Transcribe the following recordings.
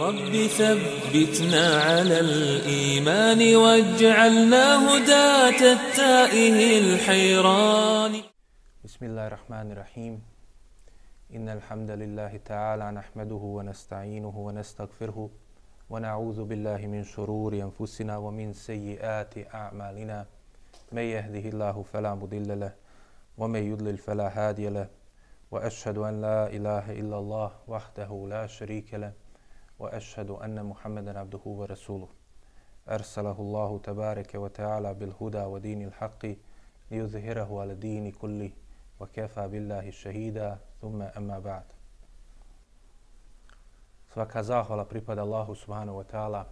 رب ثبتنا على الإيمان واجعلنا هداة التائه الحيران. بسم الله الرحمن الرحيم. إن الحمد لله تعالى نحمده ونستعينه ونستغفره ونعوذ بالله من شرور أنفسنا ومن سيئات أعمالنا. من يهده الله فلا مضل له ومن يضلل فلا هادي له وأشهد أن لا إله إلا الله وحده لا شريك له. وأشهد أن محمدا عبده ورسوله أرسله الله تبارك وتعالى بالهدى ودين الحق ليظهره على الدين كله وكفى بالله شهيدا ثم أما بعد Svaka zahvala pripada Allahu subhanahu wa ta'ala.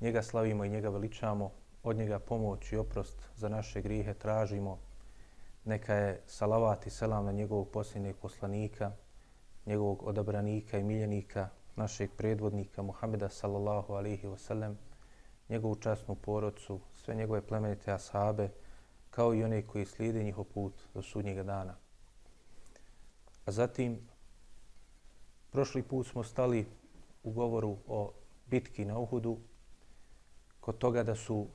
Njega slavimo i njega veličamo. Od njega pomoć i oprost za naše grijehe tražimo. Neka je salavat i selam na njegovog posljednjeg poslanika, njegovog odabranika i miljenika, našeg predvodnika Muhameda sallallahu alihi wasallam, njegovu časnu porodcu, sve njegove plemenite ashabe, kao i one koji slijede njihov put do sudnjega dana. A zatim, prošli put smo stali u govoru o bitki na Uhudu, kod toga da su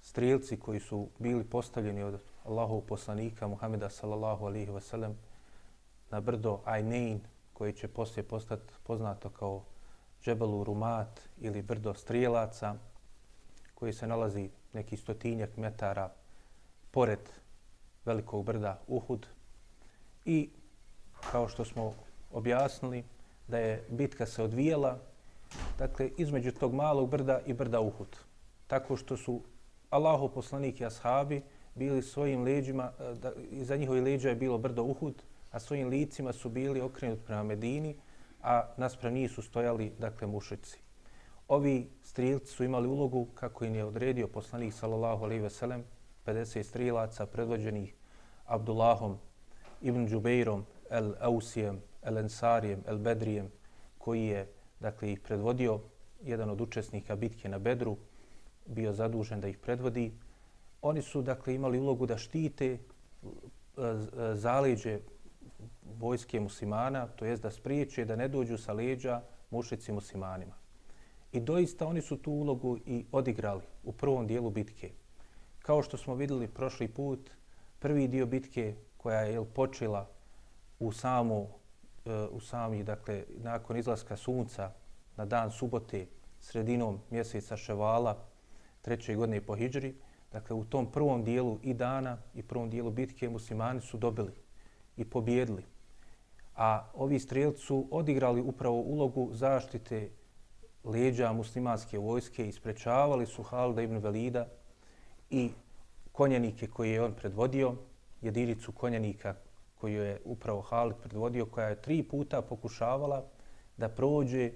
strijelci koji su bili postavljeni od Allahov poslanika Muhameda sallallahu alaihi wasallam na brdo Aynein, koji će poslije postati poznato kao Džebelu Rumat ili brdo strijelaca, koji se nalazi neki stotinjak metara pored velikog brda Uhud. I kao što smo objasnili, da je bitka se odvijela dakle, između tog malog brda i brda Uhud. Tako što su Allahov poslanik i ashabi bili svojim leđima, e, da, iza njihovi leđa je bilo brdo Uhud, a svojim licima su bili okrenuti prema Medini, a naspram njih su stojali, dakle, mušici. Ovi strilci su imali ulogu, kako im je odredio poslanik, sallallahu alaihi ve sellem, 50 strilaca predvođenih Abdullahom ibn Džubeirom, el Ausijem, el Ensarijem, el Bedrijem, koji je, dakle, ih predvodio, jedan od učesnika bitke na Bedru, bio zadužen da ih predvodi. Oni su, dakle, imali ulogu da štite eh, eh, zaleđe vojske muslimana, to jest da spriječe da ne dođu sa leđa mušici muslimanima. I doista oni su tu ulogu i odigrali u prvom dijelu bitke. Kao što smo vidjeli prošli put, prvi dio bitke koja je počela u samu eh, u sami, dakle, nakon izlaska sunca na dan subote, sredinom mjeseca Ševala, treće godine po Hidžri, dakle, u tom prvom dijelu i dana i prvom dijelu bitke muslimani su dobili i pobjedili. A ovi strelci su odigrali upravo ulogu zaštite leđa muslimanske vojske i sprečavali su Halda ibn Velida i konjanike koje je on predvodio, jedinicu konjanika koju je upravo Halid predvodio, koja je tri puta pokušavala da prođe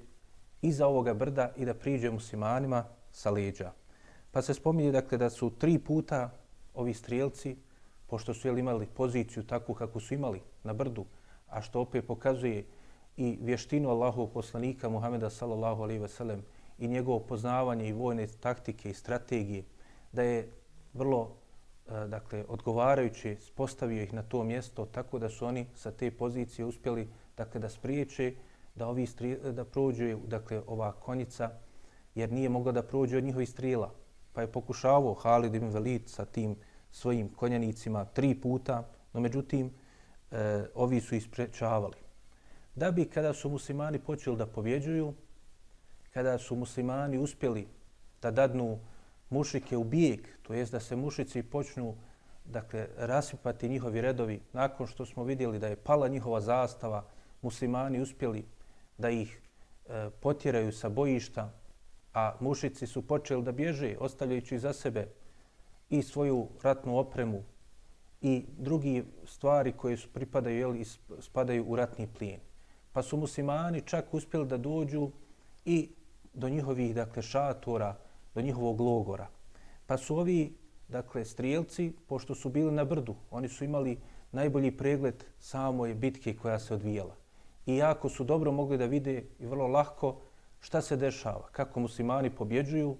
iza ovoga brda i da priđe muslimanima sa leđa. Pa se spominje dakle, da su tri puta ovi strijelci, pošto su imali poziciju takvu kako su imali na brdu, a što opet pokazuje i vještinu Allahov poslanika Muhameda sallallahu alaihi ve sellem i njegovo poznavanje i vojne taktike i strategije, da je vrlo e, dakle, odgovarajući postavio ih na to mjesto tako da su oni sa te pozicije uspjeli dakle, da spriječe da ovi stri, da prođe dakle, ova konjica jer nije mogla da prođe od njihovih strila. Pa je pokušavao Halid ibn Velid sa tim svojim konjanicima tri puta, no međutim e, ovi su isprečavali. Da bi kada su muslimani počeli da pobjeđuju, kada su muslimani uspjeli da dadnu mušike u bijeg, to jest da se mušici počnu dakle, rasipati njihovi redovi, nakon što smo vidjeli da je pala njihova zastava, muslimani uspjeli da ih e, potjeraju sa bojišta, a mušici su počeli da bježe, ostavljajući za sebe i svoju ratnu opremu i drugi stvari koje su pripadaju jeli, spadaju u ratni plijen. Pa su muslimani čak uspjeli da dođu i do njihovih dakle, šatora, do njihovog logora. Pa su ovi, dakle, strijelci, pošto su bili na brdu, oni su imali najbolji pregled samoj bitke koja se odvijala. I jako su dobro mogli da vide i vrlo lahko šta se dešava, kako muslimani pobjeđuju,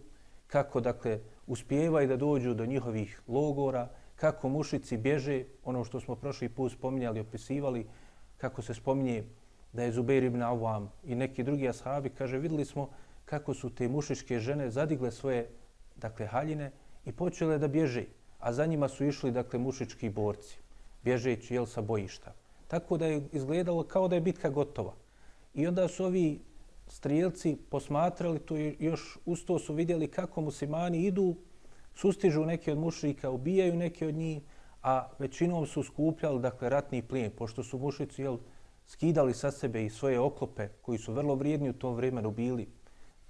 kako, dakle, uspijevaju da dođu do njihovih logora, kako mušici bježe, ono što smo prošli put spominjali, opisivali, kako se spominje da je Zubair ibn Awam i neki drugi ashabi, kaže, videli smo kako su te mušičke žene zadigle svoje dakle, haljine i počele da bježe, a za njima su išli dakle, mušički borci, bježeći jel, sa bojišta. Tako da je izgledalo kao da je bitka gotova. I onda su ovi strijelci posmatrali to i još usto su vidjeli kako muslimani idu, sustižu neke od mušrika, ubijaju neke od njih, a većinom su skupljali dakle, ratni plijen, pošto su mušici jel, skidali sa sebe i svoje oklope koji su vrlo vrijedni u tom vremenu bili,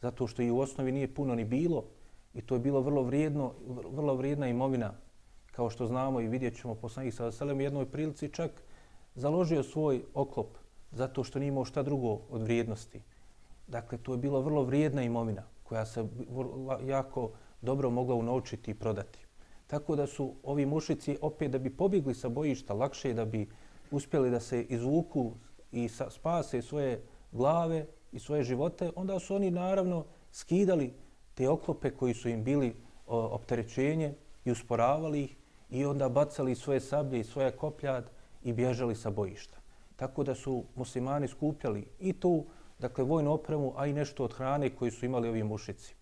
zato što i u osnovi nije puno ni bilo i to je bilo vrlo vrijedno, vrlo vrijedna imovina, kao što znamo i vidjet ćemo poslanih sa Veselem u jednoj prilici čak založio svoj oklop zato što nije imao šta drugo od vrijednosti. Dakle, to je bila vrlo vrijedna imovina koja se jako dobro mogla unovčiti i prodati. Tako da su ovi mušici opet da bi pobjegli sa bojišta lakše da bi uspjeli da se izvuku i spase svoje glave i svoje živote, onda su oni naravno skidali te oklope koji su im bili opterećenje i usporavali ih i onda bacali svoje sablje i svoje kopljad i bježali sa bojišta. Tako da su muslimani skupljali i tu dakle, vojnu opremu, a i nešto od hrane koji su imali ovi mušici.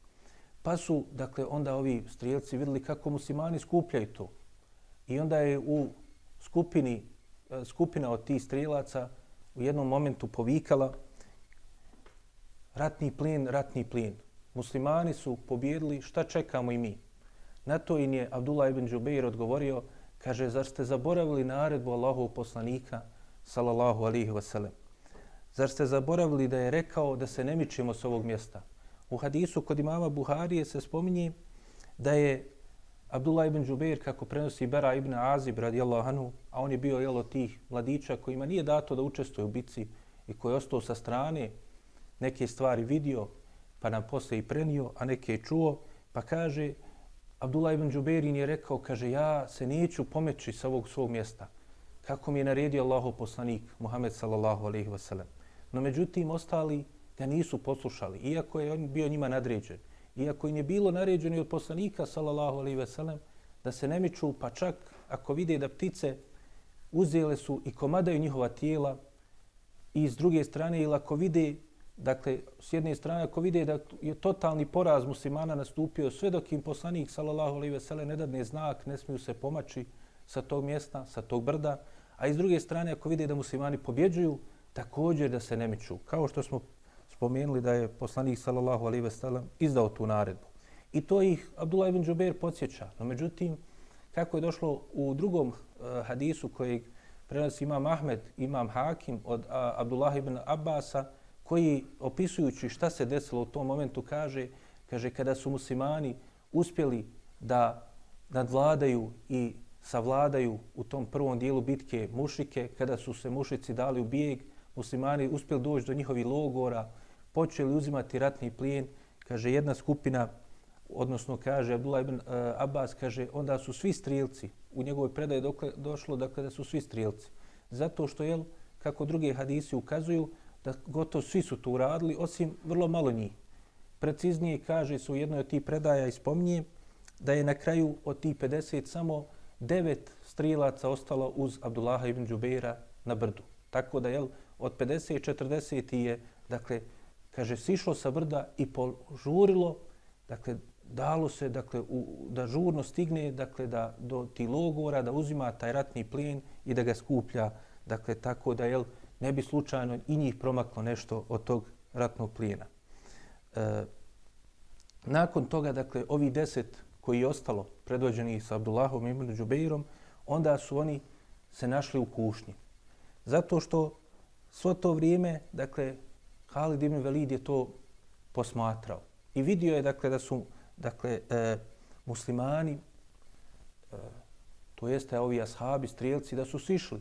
Pa su, dakle, onda ovi strijelci vidjeli kako muslimani skupljaju to. I onda je u skupini, e, skupina od tih strijelaca u jednom momentu povikala ratni plin, ratni plin. Muslimani su pobjedili, šta čekamo i mi? Na to im je Abdullah ibn Đubeir odgovorio, kaže, zar ste zaboravili naredbu Allahov poslanika, sallallahu alihi wasallam? Zar ste zaboravili da je rekao da se ne mičemo s ovog mjesta? U hadisu kod imama Buharije se spominje da je Abdullah ibn Džubeir, kako prenosi Bera ibn Azib radijallahu anhu, a on je bio jelo tih mladića kojima nije dato da učestvuje u bici i koji je ostao sa strane, neke stvari vidio, pa nam posle i prenio, a neke je čuo, pa kaže, Abdullah ibn Džuberin je rekao, kaže, ja se neću pomeći sa ovog svog mjesta, kako mi je naredio Allahov poslanik, Muhammed sallallahu alaihi wasallam. No međutim, ostali ga nisu poslušali, iako je on bio njima nadređen. Iako im je bilo naređeno od poslanika, sallallahu alaihi veselem, da se ne miču, pa čak ako vide da ptice uzele su i komadaju njihova tijela, i s druge strane, ili ako vide Dakle, s jedne strane, ako vide da je totalni poraz muslimana nastupio, sve dok im poslanik, sallallahu alaihi veselem, ne dadne znak, ne smiju se pomaći sa tog mjesta, sa tog brda, a iz druge strane, ako vide da muslimani pobjeđuju, također da se ne miču. Kao što smo spomenuli da je poslanik, sallallahu alaihi sellem izdao tu naredbu. I to ih Abdullah ibn Džubeir podsjeća. No, međutim, kako je došlo u drugom uh, hadisu kojeg prenosi imam Ahmed, imam Hakim od uh, Abdullah ibn Abbasa, koji opisujući šta se desilo u tom momentu kaže, kaže kada su muslimani uspjeli da nadvladaju i savladaju u tom prvom dijelu bitke mušike, kada su se mušici dali u bijeg, muslimani uspjeli doći do njihovih logora, počeli uzimati ratni plijen, kaže jedna skupina, odnosno kaže Abdullah ibn uh, Abbas, kaže onda su svi strijelci, u njegovoj predaji dokle, došlo dakle, da su svi strijelci. Zato što, jel, kako druge hadisi ukazuju, da gotovo svi su to uradili, osim vrlo malo njih. Preciznije kaže su u jednoj od tih predaja i spominje da je na kraju od tih 50 samo devet strilaca ostalo uz Abdullaha ibn Đubeira na brdu. Tako da jel, od 50 40 je, dakle, kaže, sišlo sa brda i požurilo, dakle, dalo se, dakle, u, da žurno stigne, dakle, da do ti logora, da uzima taj ratni plijen i da ga skuplja, dakle, tako da, jel, ne bi slučajno i njih promaklo nešto od tog ratnog plijena. E, nakon toga, dakle, ovi deset koji je ostalo predvođeni sa Abdullahom i Ibn Đubeirom, onda su oni se našli u kušnji. Zato što svo to vrijeme, dakle, Halid ibn Velid je to posmatrao. I vidio je, dakle, da su, dakle, e, muslimani, e, to jeste ovi ashabi, strijelci, da su sišli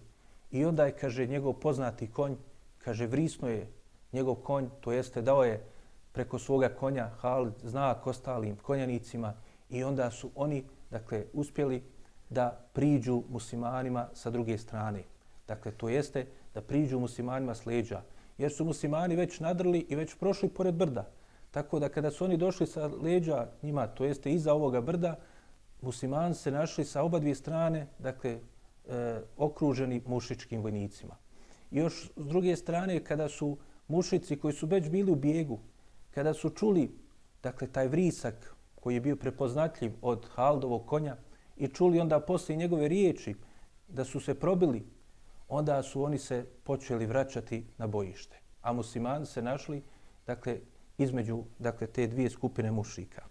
I onda je, kaže, njegov poznati konj, kaže, vrisno je njegov konj, to jeste dao je preko svoga konja Halid znak ostalim konjanicima i onda su oni, dakle, uspjeli da priđu muslimanima sa druge strane. Dakle, to jeste da priđu muslimanima s leđa. Jer su muslimani već nadrli i već prošli pored brda. Tako da kada su oni došli sa leđa njima, to jeste iza ovoga brda, muslimani se našli sa oba dvije strane, dakle, e, okruženi mušičkim vojnicima. još s druge strane, kada su mušici koji su već bili u bijegu, kada su čuli dakle, taj vrisak koji je bio prepoznatljiv od Haldovog konja i čuli onda posle njegove riječi da su se probili, onda su oni se počeli vraćati na bojište. A muslimani se našli dakle, između dakle, te dvije skupine mušika.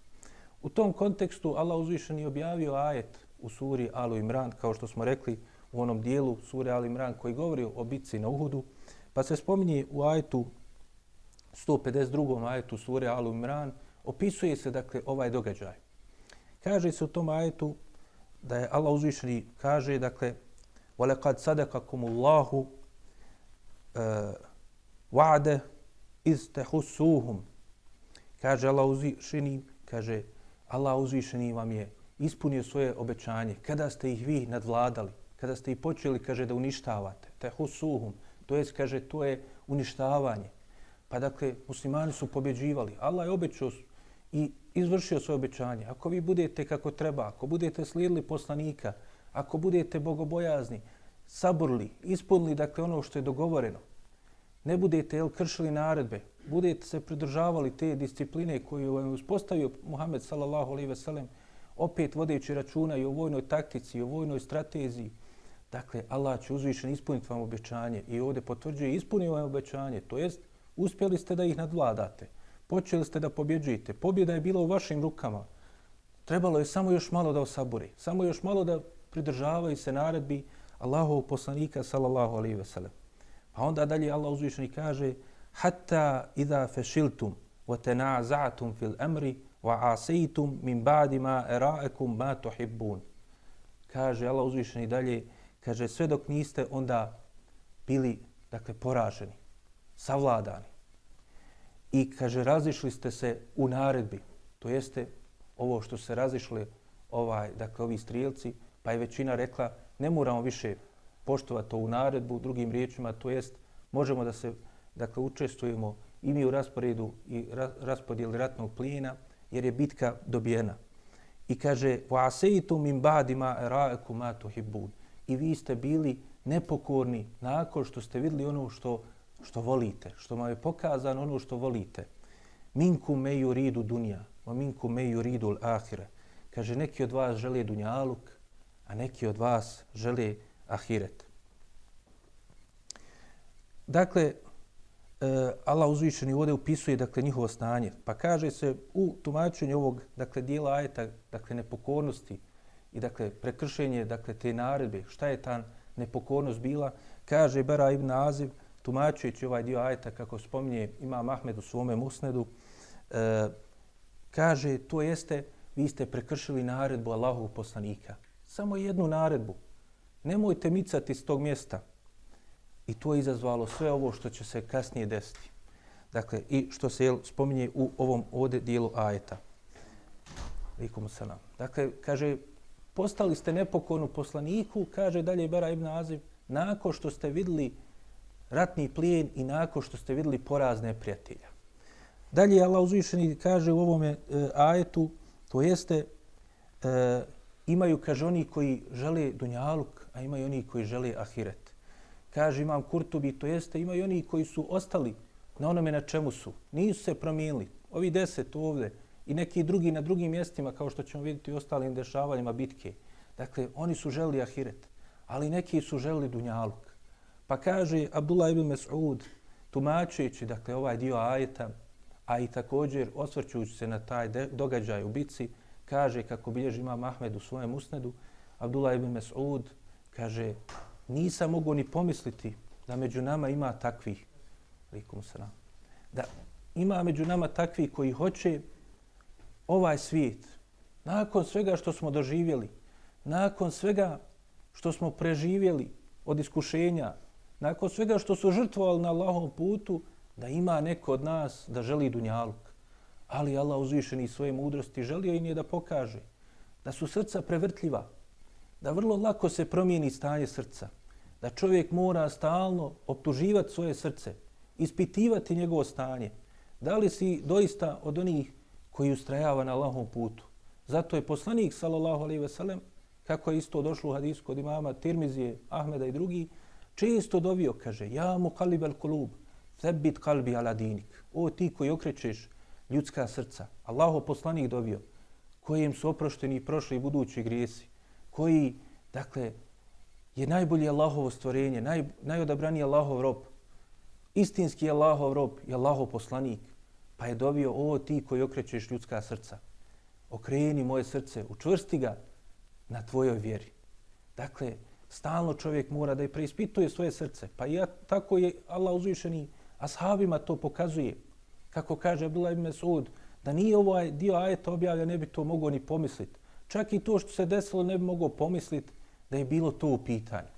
U tom kontekstu Allah uzvišen je objavio ajet u suri Alu Imran, kao što smo rekli u onom dijelu sure Alu Imran koji govori o bitci na Uhudu, pa se spominje u ajetu 152. ajetu sure Alu Imran, opisuje se dakle ovaj događaj. Kaže se u tom ajetu da je Allah uzvišeni kaže dakle وَلَقَدْ صَدَقَكُمُ اللَّهُ وَعْدَ إِذْ تَحُسُّوهُمْ Kaže Allah uzvišeni, kaže Allah uzvišeni vam je ispunio svoje obećanje kada ste ih vi nadvladali, kada ste ih počeli, kaže, da uništavate. Tehusuhum, to je, kaže, to je uništavanje. Pa dakle, muslimani su pobjeđivali. Allah je obećao i izvršio svoje obećanje. Ako vi budete kako treba, ako budete slijedili poslanika, ako budete bogobojazni, saburli, ispunili dakle ono što je dogovoreno, ne budete jel, kršili naredbe, budete se pridržavali te discipline koju je uspostavio Muhammed sallallahu alaihi ve sellem, opet vodeći računa i o vojnoj taktici, i o vojnoj strateziji, dakle, Allah će uzvišen ispuniti vam obećanje i ovdje potvrđuje ispunio vam obećanje, to jest uspjeli ste da ih nadvladate, počeli ste da pobjeđujete, pobjeda je bila u vašim rukama, trebalo je samo još malo da osaburi, samo još malo da pridržavaju se naredbi Allahov poslanika sallallahu alaihi ve sellem. Pa onda dalje Allah uzvišeni kaže hatta idha fashiltum wa tanaza'tum fil amri wa asaytum min ba'di ma ara'akum ma tuhibbun. Kaže Allah uzvišeni dalje kaže sve dok niste onda bili dakle poraženi, savladani. I kaže razišli ste se u naredbi. To jeste ovo što se razišli ovaj dakle ovi strijelci, pa je većina rekla ne moramo više poštovati ovu naredbu, drugim riječima, to jest možemo da se dakle, učestvujemo i mi u rasporedu i ra raspodijeli ratnog plijena, jer je bitka dobijena. I kaže, وَعَسَيْتُمْ مِنْ بَعْدِ مَا اَرَاءَكُمْ مَا تُحِبُّونَ I vi ste bili nepokorni nakon što ste vidjeli ono što, što volite, što vam je pokazano ono što volite. Minku me yuridu dunja, wa minku me yuridu al-ahire. Kaže, neki od vas žele dunjaluk, a neki od vas žele ahiret. Dakle, e, Allah uzvišeni ovdje upisuje dakle, njihovo stanje. Pa kaže se u tumačenju ovog dakle, dijela ajeta, dakle, nepokornosti i dakle, prekršenje dakle, te naredbe, šta je ta nepokornost bila, kaže Bara ibn Aziv, tumačujući ovaj dio ajeta, kako spominje ima Ahmed u svome musnedu, e, kaže, to jeste, vi ste prekršili naredbu Allahovog poslanika. Samo jednu naredbu. Nemojte micati s tog mjesta. I to je izazvalo sve ovo što će se kasnije desiti. Dakle, i što se jel, spominje u ovom ovdje dijelu ajeta. Likom salam. Dakle, kaže, postali ste nepokornu poslaniku, kaže dalje Bara ibn Azim, nakon što ste vidjeli ratni plijen i nakon što ste vidjeli porazne prijatelja. Dalje Allah uzvišeni kaže u ovom e, ajetu, to jeste, e, imaju, kaže, oni koji žele dunjaluk, a imaju oni koji žele ahiret kaže imam Kurtubi, to jeste, imaju oni koji su ostali na onome na čemu su. Nisu se promijenili. Ovi deset ovde i neki drugi na drugim mjestima, kao što ćemo vidjeti u ostalim dešavanjima bitke. Dakle, oni su želi ahiret, ali neki su želi dunjaluk. Pa kaže Abdullah ibn Mas'ud, tumačujući dakle, ovaj dio ajeta, a i također osvrćujući se na taj događaj u bitci, kaže, kako bilježi imam Ahmed u svojem usnedu, Abdullah ibn Mas'ud kaže, nisam mogu ni pomisliti da među nama ima takvih, likum sram, da ima među nama takvih koji hoće ovaj svijet, nakon svega što smo doživjeli, nakon svega što smo preživjeli od iskušenja, nakon svega što su žrtvovali na Allahom putu, da ima neko od nas da želi dunjaluk. Ali Allah uzvišeni svoje mudrosti želio im je da pokaže da su srca prevrtljiva, da vrlo lako se promijeni stanje srca. Da čovjek mora stalno optuživati svoje srce, ispitivati njegovo stanje. Da li si doista od onih koji ustrajava na Allahom putu? Zato je poslanik, sallallahu alaihi ve sellem, kako je isto došlo u hadisku od imama Tirmizije, Ahmeda i drugi, često dovio, kaže, ja mu kalibel kulub, thebit kalbi ala dinik. O ti koji okrećeš ljudska srca. Allaho poslanik dovio, kojim su oprošteni prošli i budući grijesi, koji, dakle, je najbolje Allahovo stvorenje, naj, najodabraniji Allahov rob, istinski Allahov rob i Allahov poslanik, pa je dovio, ovo ti koji okrećeš ljudska srca, okreni moje srce, učvrsti ga na tvojoj vjeri. Dakle, stalno čovjek mora da je preispituje svoje srce. Pa ja, tako je Allah uzvišeni ashabima to pokazuje. Kako kaže Abdullah ibn Mesud, da nije ovaj dio ajeta objavlja, ne bi to mogao ni pomisliti. Čak i to što se desilo ne bi mogao pomisliti da je bilo to u pitanju.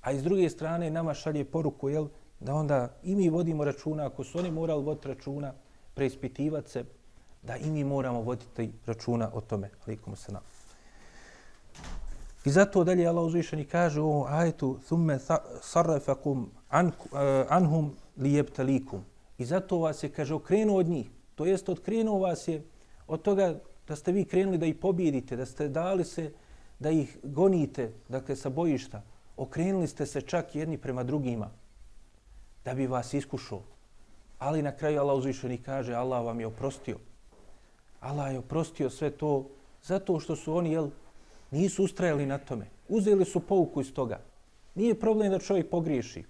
A iz druge strane nama šalje poruku jel, da onda i mi vodimo računa, ako su oni morali voditi računa, preispitivati se, da i mi moramo voditi računa o tome. Alikum se nam. I zato dalje Allah uzvišeni kaže u ajetu ثُمَّ صَرَّفَكُمْ عَنْهُمْ لِيَبْتَلِيكُمْ anhum. I zato vas je, kaže, okrenuo od njih. To jest, odkrenuo vas je od toga da ste vi krenuli da ih pobjedite, da ste dali se da ih gonite, dakle, sa bojišta. Okrenuli ste se čak jedni prema drugima da bi vas iskušao. Ali na kraju Allah uzvišeni kaže, Allah vam je oprostio. Allah je oprostio sve to zato što su oni, jel, Nisu ustrajali na tome. Uzeli su pouku iz toga. Nije problem da čovjek pogriješi.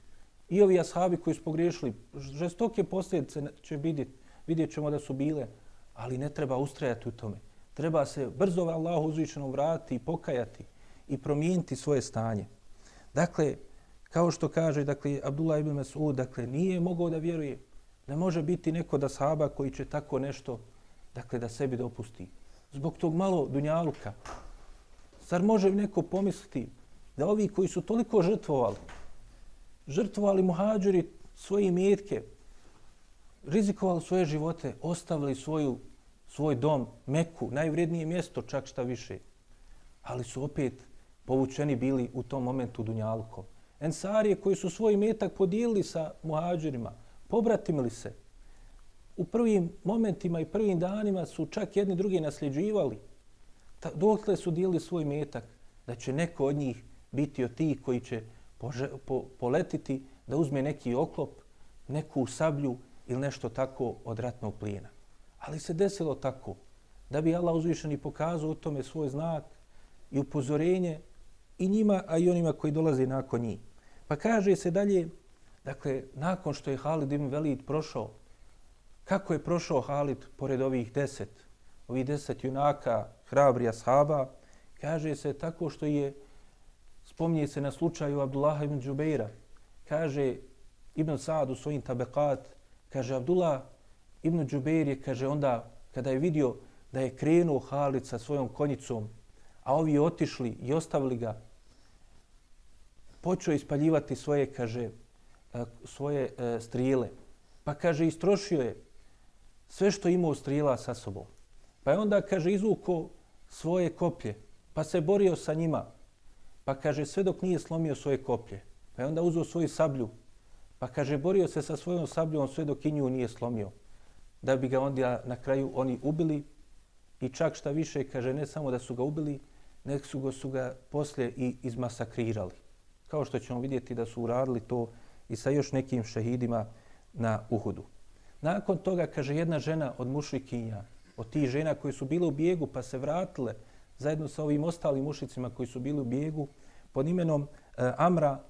I ovi ashabi koji su pogriješili, žestoke posljedice će vidjeti, vidjet ćemo da su bile, ali ne treba ustrajati u tome. Treba se brzo Allahu uzvišeno vratiti i pokajati i promijeniti svoje stanje. Dakle, kao što kaže dakle, Abdullah ibn Mas'ud, dakle, nije mogao da vjeruje da može biti neko da sahaba koji će tako nešto dakle, da sebi dopusti. Zbog tog malo dunjaluka, Zar može neko pomisliti da ovi koji su toliko žrtvovali, žrtvovali muhađuri svoje imetke, rizikovali svoje živote, ostavili svoju, svoj dom, Meku, najvrednije mjesto, čak šta više, ali su opet povučeni bili u tom momentu Dunjalkom. Ensarije koji su svoj metak podijelili sa muhađurima, pobratimili se. U prvim momentima i prvim danima su čak jedni drugi nasljeđivali dokle su dijelili svoj metak, da će neko od njih biti od tih koji će pože, po, poletiti da uzme neki oklop, neku sablju ili nešto tako od ratnog plijena. Ali se desilo tako da bi Allah uzvišeni pokazao u tome svoj znak i upozorenje i njima, a i onima koji dolaze nakon njih. Pa kaže se dalje, dakle, nakon što je Halid ibn Velid prošao, kako je prošao Halid pored ovih deset, ovih deset junaka, hrabri ashaba, kaže se tako što je, spominje se na slučaju Abdullah ibn Džubeira, kaže Ibn Sa'ad u svojim tabekat, kaže Abdullah ibn Džubeir je, kaže onda, kada je vidio da je krenuo Halid sa svojom konjicom, a ovi otišli i ostavili ga, počeo ispaljivati svoje, kaže, e, svoje e, strijele. Pa kaže, istrošio je sve što imao strijela sa sobom. Pa je onda, kaže, izvuko svoje koplje, pa se borio sa njima. Pa kaže, sve dok nije slomio svoje koplje. Pa je onda uzeo svoju sablju. Pa kaže, borio se sa svojom sabljom sve dok i nju nije slomio. Da bi ga onda na kraju oni ubili. I čak šta više, kaže, ne samo da su ga ubili, nek su ga, su ga poslije i izmasakrirali. Kao što ćemo vidjeti da su uradili to i sa još nekim šehidima na Uhudu. Nakon toga, kaže, jedna žena od mušrikinja, od tih žena koji su bile u bijegu pa se vratile zajedno sa ovim ostalim mušicima koji su bili u bijegu pod imenom e, Amra,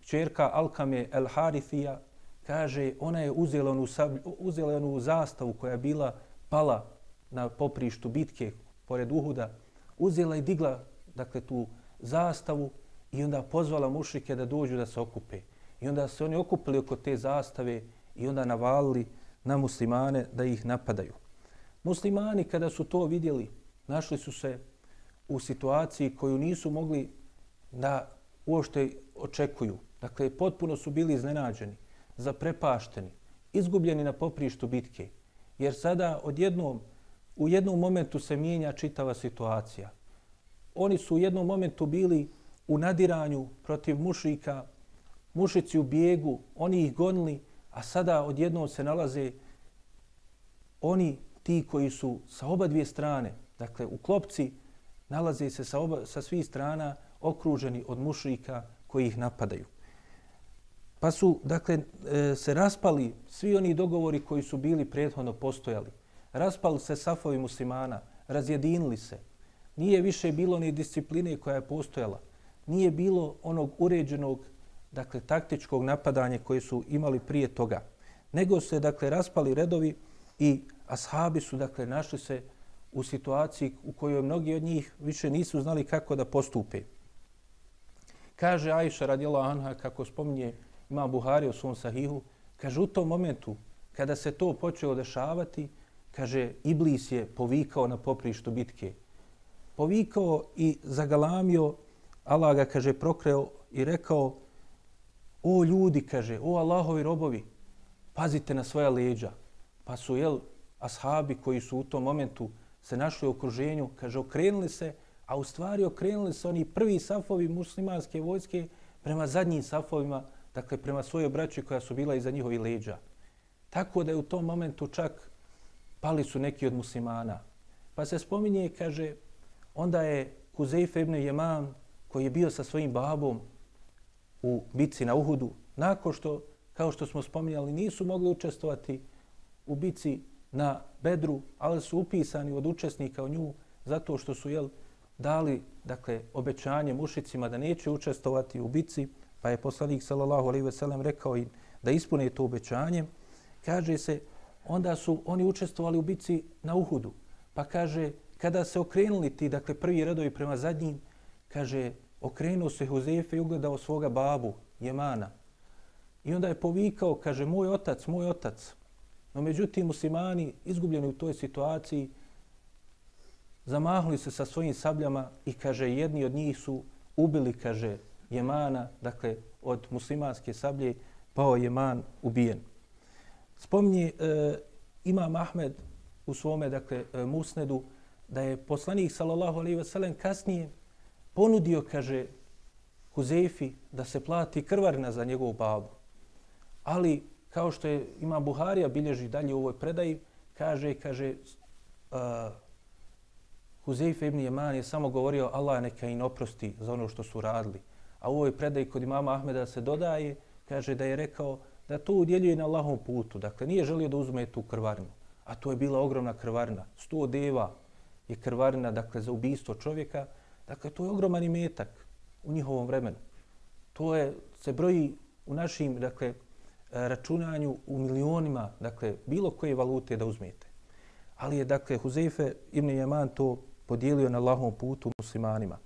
čerka Alkame El Harifija, kaže ona je uzela onu, uzela onu zastavu koja je bila pala na poprištu bitke pored Uhuda, uzela i digla dakle, tu zastavu i onda pozvala mušike da dođu da se okupe. I onda se oni okupili oko te zastave i onda navalili na muslimane da ih napadaju. Muslimani kada su to vidjeli, našli su se u situaciji koju nisu mogli da uošte očekuju. Dakle, potpuno su bili iznenađeni, zaprepašteni, izgubljeni na poprištu bitke. Jer sada odjednom, u jednom momentu se mijenja čitava situacija. Oni su u jednom momentu bili u nadiranju protiv mušika, mušici u bijegu, oni ih gonili, a sada odjednom se nalaze oni ti koji su sa oba dvije strane, dakle u klopci, nalaze se sa, oba, sa svih strana okruženi od mušrika koji ih napadaju. Pa su, dakle, e, se raspali svi oni dogovori koji su bili prethodno postojali. Raspali se safovi muslimana, razjedinili se. Nije više bilo ni discipline koja je postojala. Nije bilo onog uređenog, dakle, taktičkog napadanja koje su imali prije toga. Nego se, dakle, raspali redovi i ashabi su, dakle, našli se u situaciji u kojoj mnogi od njih više nisu znali kako da postupe. Kaže Ajša radijela Anha, kako spominje ima Buhari u svom sahihu, kaže u tom momentu kada se to počelo dešavati, kaže Iblis je povikao na poprištu bitke. Povikao i zagalamio, Allah ga, kaže, prokreo i rekao, o ljudi, kaže, o Allahovi robovi, pazite na svoja leđa. Pa su, jel, ashabi koji su u tom momentu se našli u okruženju, kaže, okrenuli se, a u stvari okrenuli se oni prvi safovi muslimanske vojske prema zadnjim safovima, dakle prema svojoj braći koja su bila iza njihovi leđa. Tako da je u tom momentu čak pali su neki od muslimana. Pa se spominje, kaže, onda je Kuzeif ibn Jeman, koji je bio sa svojim babom u bici na Uhudu, nakon što, kao što smo spominjali, nisu mogli učestovati u bici na Bedru, ali su upisani od učesnika u nju zato što su jel, dali dakle, obećanje mušicima da neće učestovati u bici, pa je poslanik sallallahu alejhi ve sellem rekao im da ispune to obećanje. Kaže se, onda su oni učestvovali u bici na Uhudu. Pa kaže, kada se okrenuli ti, dakle prvi redovi prema zadnjim, kaže, okrenuo se Huzefe i ugledao svoga babu, Jemana. I onda je povikao, kaže, moj otac, moj otac. No međutim, muslimani, izgubljeni u toj situaciji, zamahli se sa svojim sabljama i, kaže, jedni od njih su ubili, kaže, Jemana, dakle, od muslimanske sablje, pao Jeman ubijen. Spominje e, Imam Ahmed u svome, dakle, e, musnedu, da je poslanik, sallallahu alaihi wasallam, kasnije ponudio, kaže, Huzefi da se plati krvarina za njegovu babu. Ali, kao što je ima Buharija bilježi dalje u ovoj predaji, kaže, kaže, uh, Huzeife ibn Jeman je samo govorio Allah neka im oprosti za ono što su radili. A u ovoj predaji kod imama Ahmeda se dodaje, kaže da je rekao da to udjeljuje na Allahom putu. Dakle, nije želio da uzme tu krvarinu. A to je bila ogromna krvarina. Sto deva je krvarina dakle, za ubistvo čovjeka. Dakle, to je ogroman imetak u njihovom vremenu. To je, se broji u našim dakle, računanju u milionima, dakle, bilo koje valute da uzmete. Ali je, dakle, Huzeife ibn Jeman to podijelio na Allahom putu muslimanima.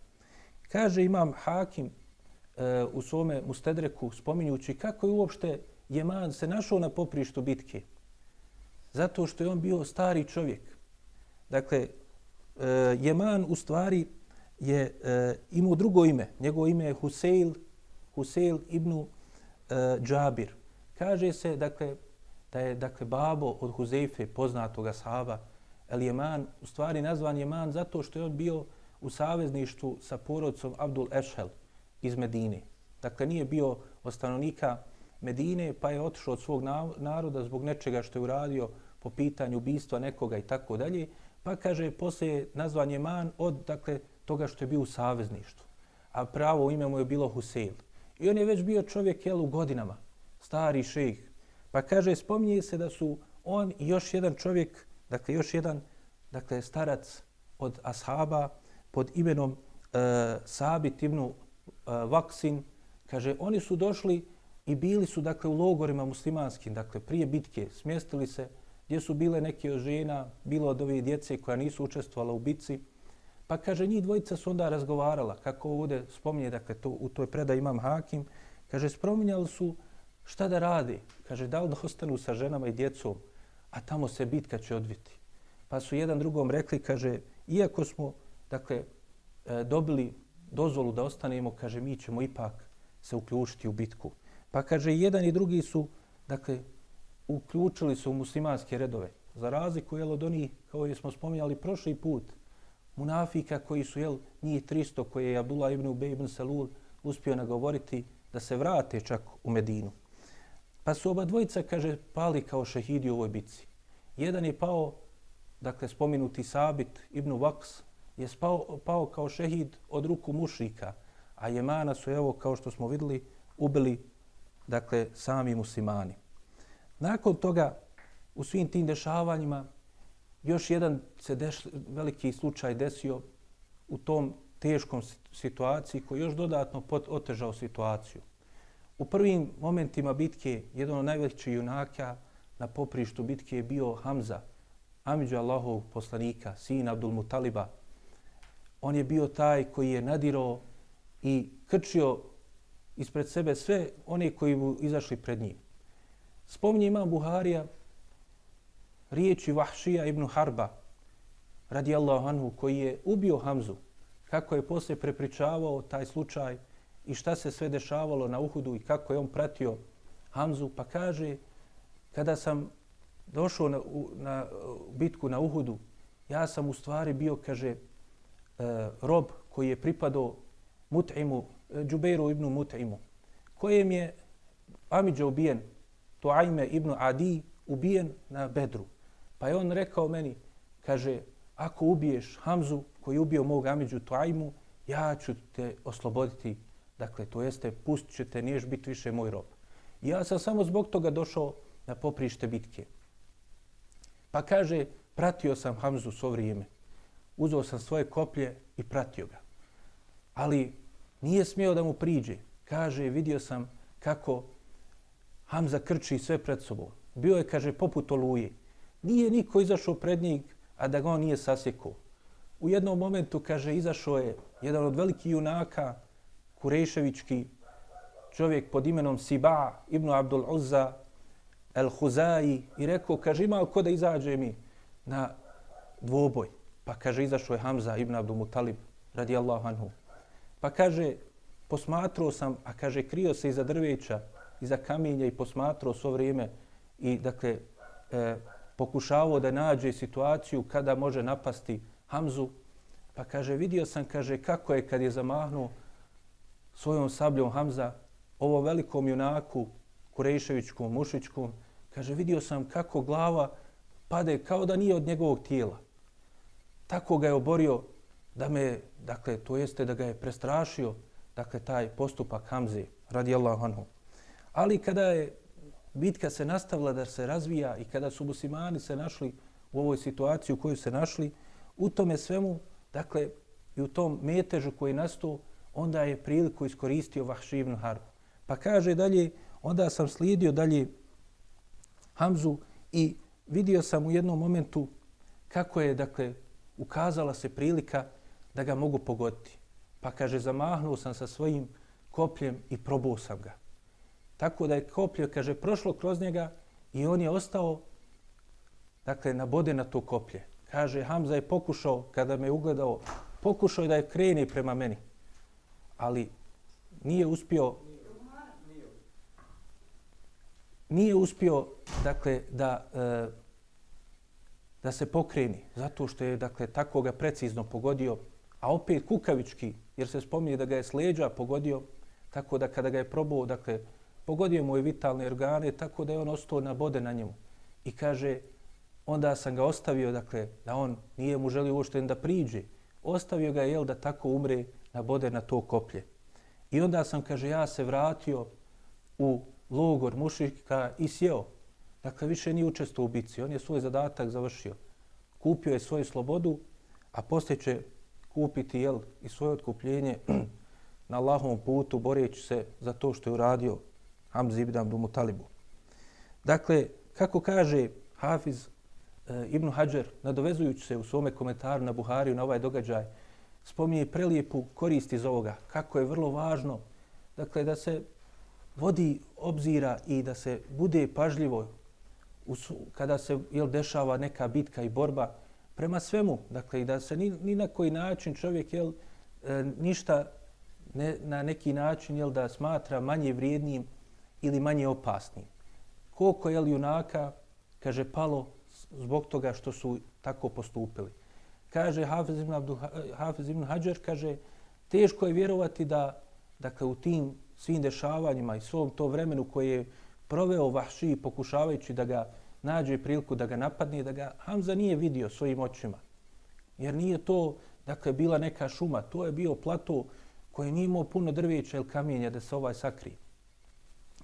Kaže imam Hakim e, u svome Mustedreku spominjući kako je uopšte Jeman se našao na poprištu bitke. Zato što je on bio stari čovjek. Dakle, e, Jeman u stvari je e, imao drugo ime. Njegovo ime je Huseil, Huseil ibn e, Džabir. Kaže se, dakle, da je dakle babo od Huzeife poznatog ashaba El Jeman u stvari nazvan Jeman zato što je on bio u savezništvu sa porodcom Abdul Ešhel iz Medine. Dakle, nije bio od stanovnika Medine, pa je otišao od svog naroda zbog nečega što je uradio po pitanju ubistva nekoga i tako dalje. Pa kaže, poslije nazvan Jeman od dakle, toga što je bio u savezništvu. A pravo ime mu je bilo Huseil. I on je već bio čovjek jel, u godinama, stari šejh. Pa kaže, spominje se da su on i još jedan čovjek, dakle još jedan dakle, starac od ashaba pod imenom uh, Sabit ibn e, Vaksin, kaže, oni su došli i bili su dakle u logorima muslimanskim, dakle prije bitke, smjestili se gdje su bile neke od žena, bilo od ove djece koja nisu učestvovala u bitci. Pa kaže, njih dvojica su onda razgovarala, kako ovdje spominje, dakle to, u toj predaj imam Hakim, kaže, spominjali su šta da radi. Kaže, da li da ostanu sa ženama i djecom, a tamo se bitka će odviti. Pa su jedan drugom rekli, kaže, iako smo, dakle, e, dobili dozvolu da ostanemo, kaže, mi ćemo ipak se uključiti u bitku. Pa kaže, jedan i drugi su, dakle, uključili se u muslimanske redove. Za razliku, jel, od onih, kao je smo spominjali prošli put, munafika koji su, jel, njih 300, koje je Abdullah ibn Ubej ibn Salul uspio nagovoriti da se vrate čak u Medinu. Pa su oba dvojica, kaže, pali kao šehidi u ovoj bici. Jedan je pao, dakle, spominuti Sabit ibn Vaks, je spao, pao kao šehid od ruku mušika, a Jemana su, evo, kao što smo videli, ubili dakle, sami muslimani. Nakon toga, u svim tim dešavanjima, još jedan se deš, veliki slučaj desio u tom teškom situaciji koji još dodatno pot, otežao situaciju. U prvim momentima bitke, jedan od najvećih junaka na poprištu bitke je bio Hamza, Amidžu Allahov poslanika, sin Abdul Mutaliba. On je bio taj koji je nadirao i krčio ispred sebe sve one koji mu izašli pred njim. Spominje imam Buharija riječi Vahšija ibn Harba, radijallahu anhu, koji je ubio Hamzu, kako je poslije prepričavao taj slučaj i šta se sve dešavalo na Uhudu i kako je on pratio Hamzu, pa kaže, kada sam došao na, na bitku na Uhudu, ja sam u stvari bio, kaže, e, rob koji je pripadao Mut'imu, e, Džubeiru ibn Mut'imu, kojem je Amidža ubijen, to Ajme ibn Adi, ubijen na Bedru. Pa je on rekao meni, kaže, ako ubiješ Hamzu koji je ubio mog Amidžu Tuajmu, ja ću te osloboditi. Dakle, to jeste, pustit ću te, niješ biti više moj rob. I ja sam samo zbog toga došao na poprište bitke. Pa kaže, pratio sam Hamzu svo vrijeme. Uzeo sam svoje koplje i pratio ga. Ali nije smio da mu priđe. Kaže, vidio sam kako Hamza krči sve pred sobom. Bio je, kaže, poput oluje. Nije niko izašao pred njih, a da ga on nije sasjekao. U jednom momentu, kaže, izašao je jedan od velikih junaka, Kureševički, čovjek pod imenom Siba ibn Abdul Uzza el-Huzaji i rekao, kaže, ima ko da izađe mi na dvoboj? Pa kaže, izašao je Hamza ibn Abdul Mutalib, radijallahu anhu. Pa kaže, posmatrao sam, a kaže, krio se iza drveća, iza kamenja i posmatrao svo vrijeme i, dakle, e, pokušavao da nađe situaciju kada može napasti Hamzu. Pa kaže, vidio sam, kaže, kako je kad je zamahnuo svojom sabljom Hamza, ovo velikom junaku, Kurejševićkom, Mušićkom, kaže, vidio sam kako glava pade kao da nije od njegovog tijela. Tako ga je oborio da me, dakle, to jeste da ga je prestrašio, dakle, taj postupak Hamze, radijallahu anhu. Ali kada je bitka se nastavila da se razvija i kada su muslimani se našli u ovoj situaciji u kojoj se našli, u tome svemu, dakle, i u tom metežu koji nastao, onda je priliku iskoristio Vahši ibn Harb. Pa kaže dalje, onda sam slijedio dalje Hamzu i vidio sam u jednom momentu kako je, dakle, ukazala se prilika da ga mogu pogoditi. Pa kaže, zamahnuo sam sa svojim kopljem i probao sam ga. Tako da je koplje, kaže, prošlo kroz njega i on je ostao, dakle, na bode na to koplje. Kaže, Hamza je pokušao, kada me ugledao, pokušao je da je kreni prema meni. Ali nije uspio, nije uspio, dakle, da, e, da se pokreni, zato što je, dakle, tako ga precizno pogodio, a opet kukavički, jer se spominje da ga je sleđa pogodio, tako da kada ga je probao, dakle, pogodio mu je vitalne organe tako da je on ostao na bode na njemu. I kaže, onda sam ga ostavio, dakle, da on nije mu želio uopšte da priđe. Ostavio ga, je jel, da tako umre na bode na to koplje. I onda sam, kaže, ja se vratio u logor mušika i sjeo. Dakle, više nije učestvo u bici. On je svoj zadatak završio. Kupio je svoju slobodu, a poslije će kupiti, jel, i svoje otkupljenje na Allahovom putu, boreći se za to što je uradio Hamzi ibn Abdul Mutalibu. Dakle, kako kaže Hafiz e, ibn Hajar, nadovezujući se u svome komentaru na Buhariju na ovaj događaj, spominje prelijepu korist iz ovoga, kako je vrlo važno dakle, da se vodi obzira i da se bude pažljivo u, kada se jel, dešava neka bitka i borba prema svemu. Dakle, i da se ni, ni na koji način čovjek jel, e, ništa ne, na neki način jel, da smatra manje vrijednim ili manje opasnim. Koliko je junaka, kaže, palo zbog toga što su tako postupili. Kaže Hafiz ibn, Abdu, eh, Hafiz ibn Hajar, kaže, teško je vjerovati da dakle, u tim svim dešavanjima i svom to vremenu koje je proveo Vahši pokušavajući da ga nađe priliku da ga napadne, da ga Hamza nije vidio svojim očima. Jer nije to dakle, bila neka šuma, to je bio plato koji nije imao puno drveća ili kamenja da se ovaj sakrije.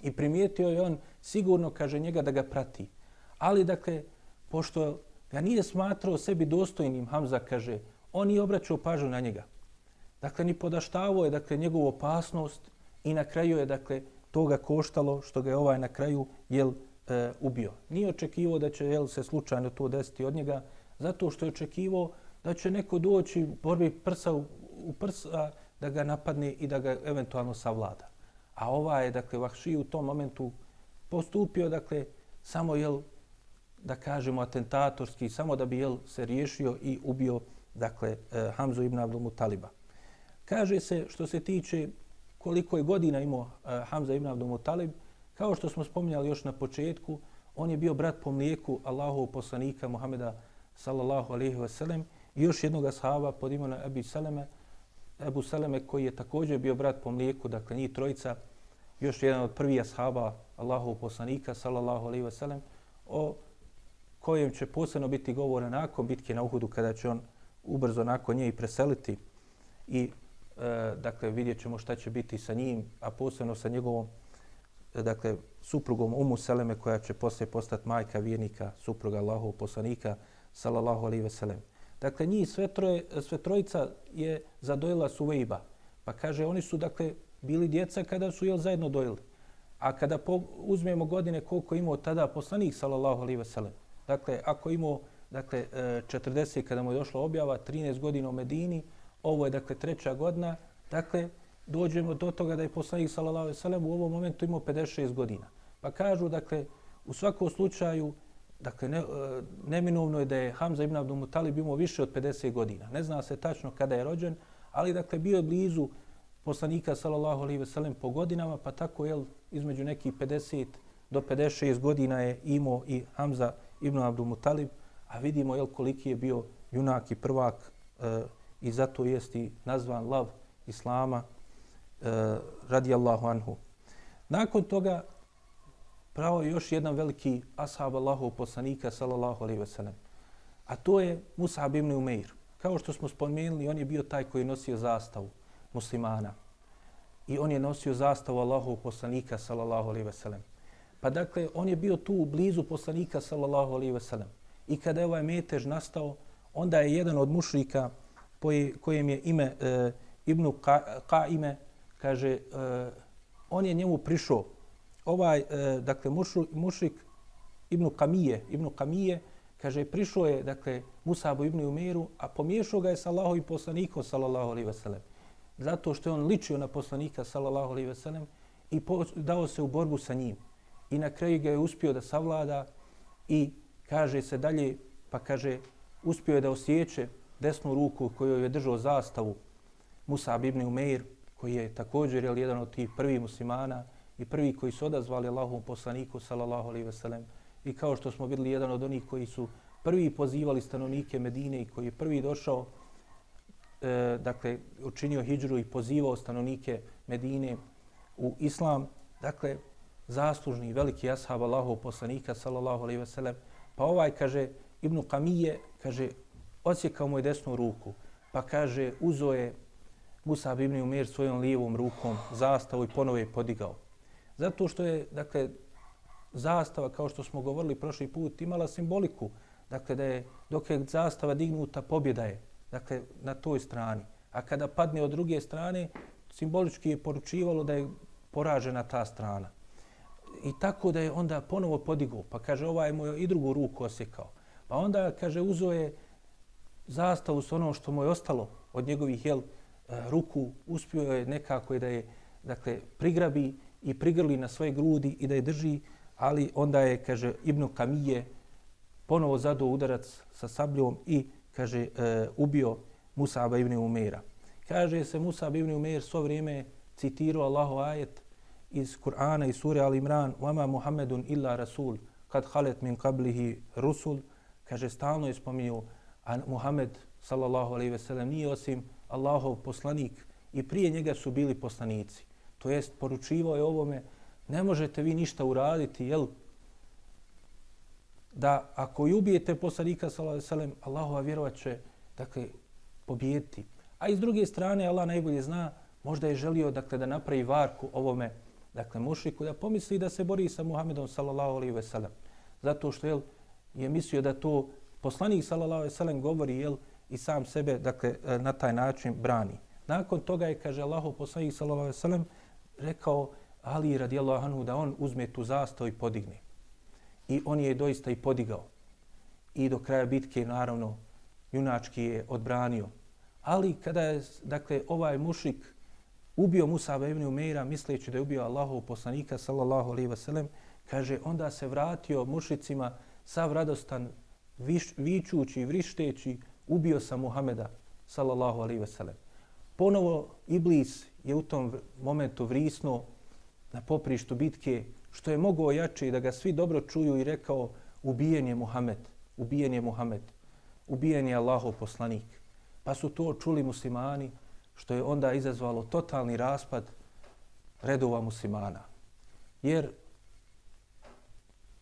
I primijetio je on sigurno, kaže njega, da ga prati. Ali, dakle, pošto ga nije smatrao sebi dostojnim, Hamza kaže, on nije obraćao pažu na njega. Dakle, ni podaštavo je, dakle, njegovu opasnost i na kraju je, dakle, toga koštalo što ga je ovaj na kraju, jel, e, ubio. Nije očekivao da će, jel, se slučajno to desiti od njega, zato što je očekivao da će neko doći u borbi prsa u, u prsa da ga napadne i da ga eventualno savlada. A ova je, dakle, Vahši u tom momentu postupio, dakle, samo, jel, da kažemo, atentatorski, samo da bi, jel, se riješio i ubio, dakle, eh, Hamzu ibn Abdul Mutaliba. Kaže se, što se tiče koliko je godina imao eh, Hamza ibn Abdul Mutalib, kao što smo spominjali još na početku, on je bio brat po mlijeku Allahovog poslanika Muhameda sallallahu alaihi wa sallam i još jednog ashaba pod imenom Ebu Saleme, Ebu Saleme koji je također bio brat po mlijeku, dakle njih trojica, još jedan od prvih ashaba Allahov poslanika, sallallahu alaihi wa sallam, o kojem će posebno biti govore nakon bitke na Uhudu, kada će on ubrzo nakon nje i preseliti i e, dakle vidjet ćemo šta će biti sa njim, a posebno sa njegovom e, dakle, suprugom Umu Seleme koja će poslije postati majka vjernika, supruga Allahov poslanika, sallallahu alaihi ve sellem. Dakle, njih sve, troje, sve trojica je zadojila Suvejba. Pa kaže, oni su, dakle, bili djeca kada su jel zajedno dojili. A kada po, uzmemo godine koliko imao tada poslanik, sallallahu alaihi ve sellem. Dakle, ako imao dakle, e, 40 kada mu je došla objava, 13 godina u Medini, ovo je, dakle, treća godina, dakle, dođemo do toga da je poslanik, sallallahu alejhi ve sellem, u ovom momentu imao 56 godina. Pa kažu, dakle, u svakom slučaju, Dakle, ne, e, neminovno je da je Hamza ibn Abdul Mutalib imao više od 50 godina. Ne zna se tačno kada je rođen, ali dakle bio je blizu poslanika sallallahu alejhi ve sellem po godinama, pa tako je između nekih 50 do 56 godina je imao i Hamza ibn Abdul Mutalib, a vidimo jel, koliki je bio junak i prvak e, i zato jest i nazvan lav Islama e, radijallahu anhu. Nakon toga pravo je još jedan veliki ashab Allahov poslanika, sallallahu alaihi ve sellem. A to je Musab ibn Umeir. Kao što smo spomenuli, on je bio taj koji je nosio zastavu muslimana. I on je nosio zastavu Allahov poslanika, sallallahu alaihi ve sellem. Pa dakle, on je bio tu u blizu poslanika, sallallahu alaihi ve sellem. I kada je ovaj metež nastao, onda je jedan od mušrika, kojem je ime e, Ibnu Qaime, kaže, e, on je njemu prišao ovaj, e, dakle, mušu, mušrik Ibnu Kamije, Ibnu Kamije, kaže, prišao je, dakle, Musabu Ibnu Umeru, a pomiješao ga je sa Allahovim i poslanikom, sallallahu alaihi veselem. Zato što je on ličio na poslanika, sallallahu alaihi veselem, i po, dao se u borbu sa njim. I na kraju ga je uspio da savlada i kaže se dalje, pa kaže, uspio je da osjeće desnu ruku koju je držao zastavu Musa ibn Umeir, koji je također je jedan od tih prvih muslimana, i prvi koji su odazvali Allahom poslaniku sallallahu alejhi ve sellem i kao što smo videli jedan od onih koji su prvi pozivali stanovnike Medine i koji je prvi došao e, dakle učinio hidžru i pozivao stanovnike Medine u islam. Dakle zaslužni veliki ashab Allahov poslanika sallallahu alejhi ve sellem pa ovaj kaže Ibn Kamije kaže odsjekao mu je desnu ruku pa kaže uzo je Musab ibn Umir svojom lijevom rukom zastavu i ponovo je podigao. Zato što je, dakle, zastava, kao što smo govorili prošli put, imala simboliku. Dakle, da je, dok je zastava dignuta, pobjeda je, dakle, na toj strani. A kada padne od druge strane, simbolički je poručivalo da je poražena ta strana. I tako da je onda ponovo podigao, pa kaže, ovaj mu je i drugu ruku osjekao. Pa onda, kaže, uzo je zastavu s ono što mu je ostalo od njegovih jel, e, ruku, uspio je nekako da je, dakle, prigrabi i prigrli na svoje grudi i da je drži, ali onda je, kaže, Ibn Kamije ponovo zadao udarac sa sabljom i, kaže, e, ubio Musaba ibn Umeira. Kaže se Musab ibn Umeir svo vrijeme citirao Allahov ajet iz Kur'ana i sure Al Imran وَمَا مُحَمَّدٌ إِلَّا رَسُولٌ kad halet min qablihi rusul kaže stalno je spominjao a Muhammed sallallahu alejhi ve sellem nije osim Allahov poslanik i prije njega su bili poslanici to jest poručivo je ovome, ne možete vi ništa uraditi, jel? Da ako i ubijete poslanika, sallam, Allahova vjerovat će, dakle, pobijediti. A iz druge strane, Allah najbolje zna, možda je želio, dakle, da napravi varku ovome dakle mušiku, da pomisli da se bori sa Muhammedom sallallahu alaihi ve sellem. Zato što jel, je mislio da to poslanik sallallahu alaihi ve sellem govori jel, i sam sebe dakle, e, na taj način brani. Nakon toga je, kaže Allahu poslanik sallallahu alaihi ve sellem, rekao Ali radijallahu anhu da on uzme tu zastavu i podigne. I on je doista i podigao. I do kraja bitke, naravno, junački je odbranio. Ali kada je, dakle, ovaj mušik ubio Musa ibn Umeira misleći da je ubio Allahov poslanika sallallahu alejhi ve sellem kaže onda se vratio mušicima sav radostan viš, vičući i vrišteći ubio sam Muhameda sallallahu alejhi ve sellem ponovo iblis je u tom momentu vrisno na poprištu bitke što je mogao jače da ga svi dobro čuju i rekao ubijen je Muhammed ubijen je Muhammed ubijen je Allahov poslanik. Pa su to čuli muslimani što je onda izazvalo totalni raspad redova muslimana. Jer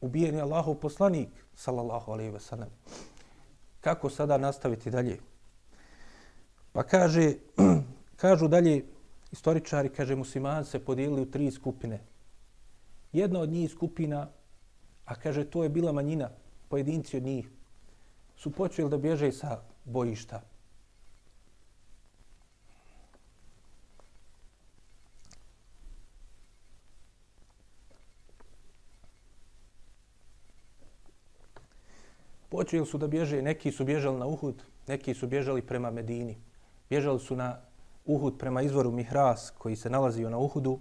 ubijen je Allahov poslanik, sallallahu alaihi ve sellem. Kako sada nastaviti dalje? Pa kaže, kažu dalje istoričari, kaže muslimani se podijelili u tri skupine. Jedna od njih skupina, a kaže to je bila manjina, pojedinci od njih, su počeli da bježe sa bojišta. Počeli su da bježe, neki su bježali na Uhud, neki su bježali prema Medini. Bježali su na Uhud prema izvoru Mihras koji se nalazio na Uhudu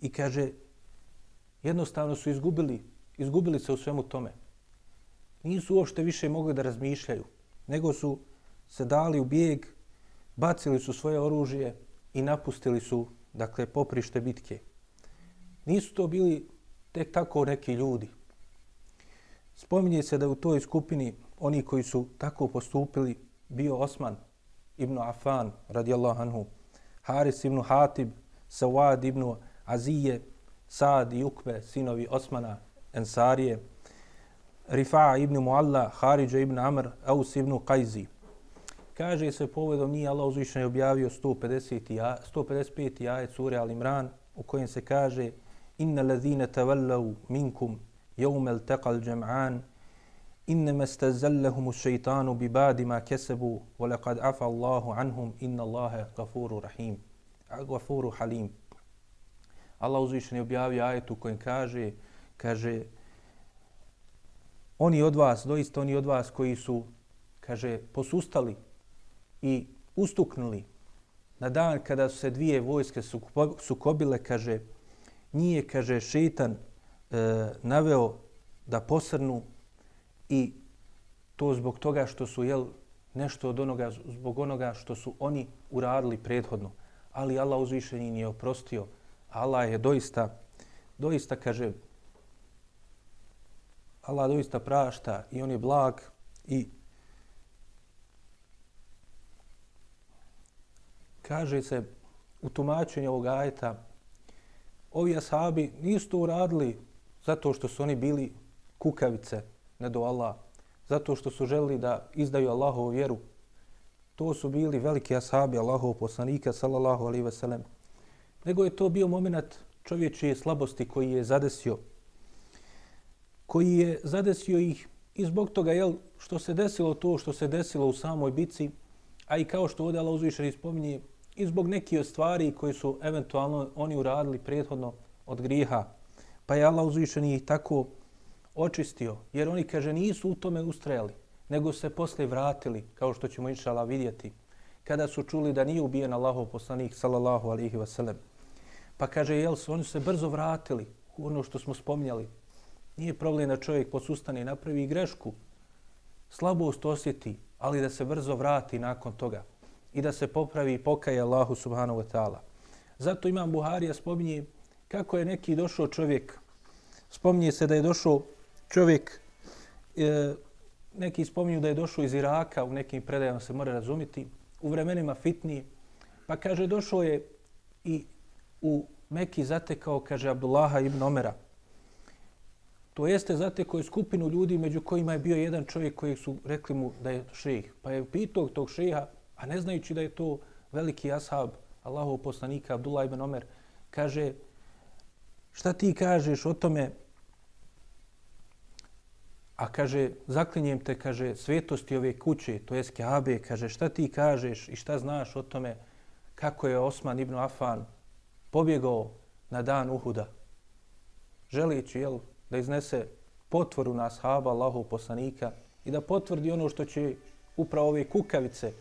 i kaže jednostavno su izgubili, izgubili se u svemu tome. Nisu uopšte više mogli da razmišljaju, nego su se dali u bijeg, bacili su svoje oružje i napustili su, dakle, poprište bitke. Nisu to bili tek tako neki ljudi, Spominje se da u toj skupini oni koji su tako postupili bio Osman ibn Affan radijallahu anhu, Haris ibn Hatib, Sawad ibn Azije, Sad i Ukbe, sinovi Osmana, Ensarije, Rifa ibn Mualla, Haridža ibn Amr, Aus ibn Qajzi. Kaže se povedom nije Allah uzvišen je objavio 150. 155. ajet sure Al-Imran u kojem se kaže Inna ladhina tavallavu minkum يوم التقى الجمعان إنما استزلهم الشيطان ببعد ما كسبوا ولقد عفى الله عنهم إن الله غفور رحيم غفور حليم Allah uzvišen je objavio ajet u kojem kaže, kaže, oni od vas, doista oni od vas koji su, kaže, posustali i ustuknuli na dan kada su se dvije vojske sukobile, kaže, nije, kaže, šetan e, naveo da posrnu i to zbog toga što su jel nešto od onoga zbog onoga što su oni uradili prethodno. Ali Allah uzvišeni nije oprostio. Allah je doista doista kaže Allah doista prašta i on je blag i kaže se u tumačenju ovog ajeta ovi asabi nisu to uradili zato što su oni bili kukavice ne do Allah, zato što su želili da izdaju Allahovu vjeru. To su bili veliki ashabi Allahov poslanika, sallallahu alaihi sellem. Nego je to bio moment čovječije slabosti koji je zadesio, koji je zadesio ih i zbog toga jel, što se desilo to što se desilo u samoj bici, a i kao što ovdje Allah uzvišeni spominje, i zbog nekih od stvari koji su eventualno oni uradili prethodno od griha, Pa je Allah uzvišeni ih tako očistio, jer oni, kaže, nisu u tome ustrajali, nego se posle vratili, kao što ćemo inšala vidjeti, kada su čuli da nije ubijen Allahov poslanik, sallallahu alihi wasallam. Pa kaže, jel su, oni se brzo vratili, ono što smo spominjali. Nije problem da čovjek posustane i napravi grešku, slabost osjeti, ali da se brzo vrati nakon toga i da se popravi i pokaje Allahu subhanahu wa ta'ala. Zato imam Buharija spominje kako je neki došao čovjek, spominje se da je došao čovjek, e, neki spominju da je došao iz Iraka, u nekim predajama se mora razumiti, u vremenima fitni, pa kaže došao je i u Meki zatekao, kaže Abdullaha ibn Omera. To jeste zatekao je skupinu ljudi među kojima je bio jedan čovjek koji su rekli mu da je šejh. Pa je pitao tog šeha, a ne znajući da je to veliki ashab Allahov poslanika Abdullah ibn Omer, kaže, šta ti kažeš o tome? A kaže, zaklinjem te, kaže, svetosti ove kuće, to je Kabe, kaže, šta ti kažeš i šta znaš o tome? Kako je Osman ibn Afan pobjegao na dan Uhuda, želeći jel, da iznese potvoru na ashaba Allahu poslanika i da potvrdi ono što će upravo ove kukavice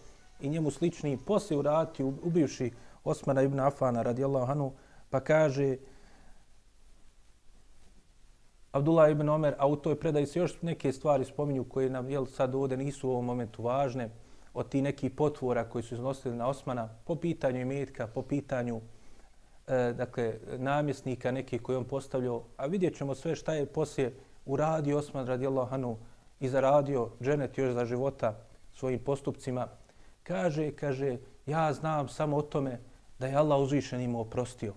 i njemu slični poslije urati ubivši Osmana ibn Afana radijallahu anhu, pa kaže, Abdullah ibn Omer, a u toj predaji se još neke stvari spominju koje nam jel, sad ovdje nisu u ovom momentu važne, od ti neki potvora koji su iznosili na Osmana po pitanju imetka, po pitanju e, dakle, namjesnika neki koji on postavljao, a vidjet ćemo sve šta je poslije uradio Osman radijallahu anhu i zaradio dženet još za života svojim postupcima. Kaže, kaže, ja znam samo o tome da je Allah uzvišen im oprostio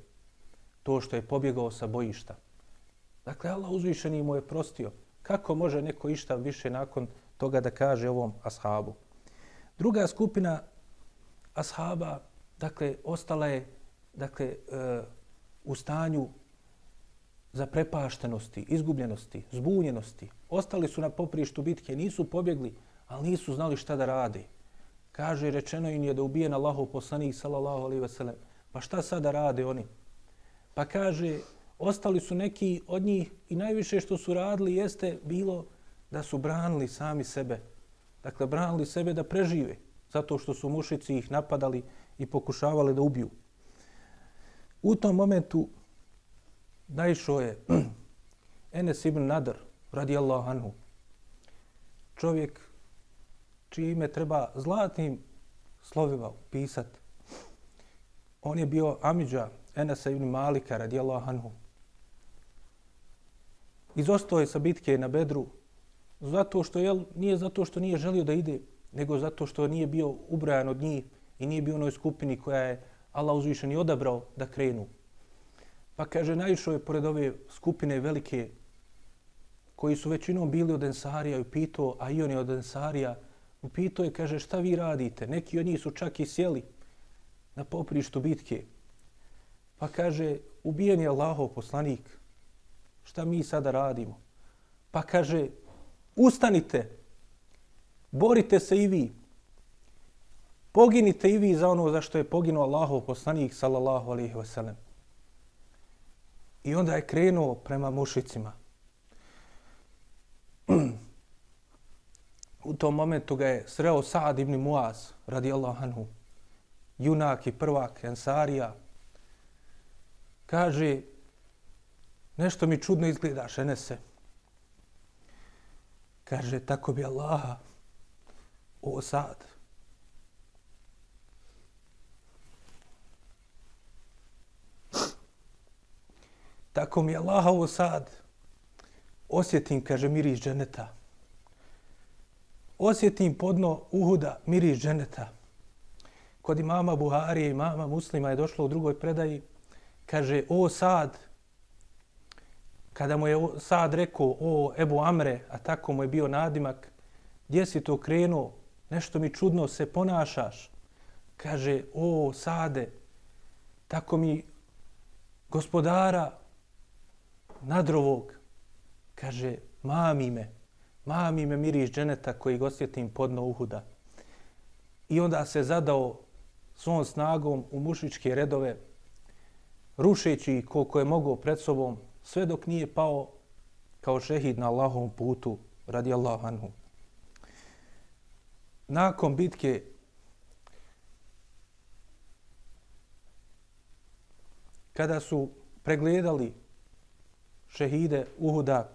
to što je pobjegao sa bojišta. Dakle, Allah uzvišeni mu je prostio. Kako može neko išta više nakon toga da kaže ovom ashabu? Druga skupina ashaba, dakle, ostala je dakle, e, u stanju zaprepaštenosti, izgubljenosti, zbunjenosti. Ostali su na poprištu bitke, nisu pobjegli, ali nisu znali šta da rade. Kaže, rečeno im je da ubijen Allahov poslanik, sallallahu alaihi ve sellem. Pa šta sada rade oni? Pa kaže, ostali su neki od njih i najviše što su radili jeste bilo da su branili sami sebe. Dakle, branili sebe da prežive zato što su mušici ih napadali i pokušavali da ubiju. U tom momentu naišao je Enes ibn Nadar, radijallahu anhu, čovjek čije ime treba zlatnim slovima upisati. On je bio Amidža Enesa ibn Malika, radijallahu anhu, izostao je sa bitke na Bedru zato što je nije zato što nije želio da ide, nego zato što nije bio ubrajan od njih i nije bio u onoj skupini koja je Allah uzvišen i odabrao da krenu. Pa kaže, naišao je pored ove skupine velike koji su većinom bili od Ensarija i pitao, a i on je od Ensarija, upitao je, kaže, šta vi radite? Neki od njih su čak i sjeli na poprištu bitke. Pa kaže, ubijen je Allahov poslanik, šta mi sada radimo? Pa kaže, ustanite, borite se i vi, poginite i vi za ono za što je poginuo Allahov poslanik, sallallahu alaihi wasallam. I onda je krenuo prema mušicima. U tom momentu ga je sreo Saad ibn Muaz, radi Allah anhu, junak i prvak Ensarija. Kaže, nešto mi čudno izgledaš, Enese. Kaže, tako bi Allaha o sad. Tako mi Allaha ovo sad osjetim, kaže, miris dženeta. Osjetim podno uhuda miris dženeta. Kod imama Buharije i imama muslima je došlo u drugoj predaji, kaže, o sad, kada mu je sad rekao o Ebu Amre, a tako mu je bio nadimak, gdje si to krenuo, nešto mi čudno se ponašaš. Kaže, o Sade, tako mi gospodara nadrovog, kaže, mami me, mami me miriš dženeta koji gosjetim podno uhuda. I onda se zadao svom snagom u mušičke redove, rušeći koliko je mogao pred sobom, sve dok nije pao kao šehid na Allahovom putu radi Allahu anhu. Nakon bitke kada su pregledali šehide Uhuda,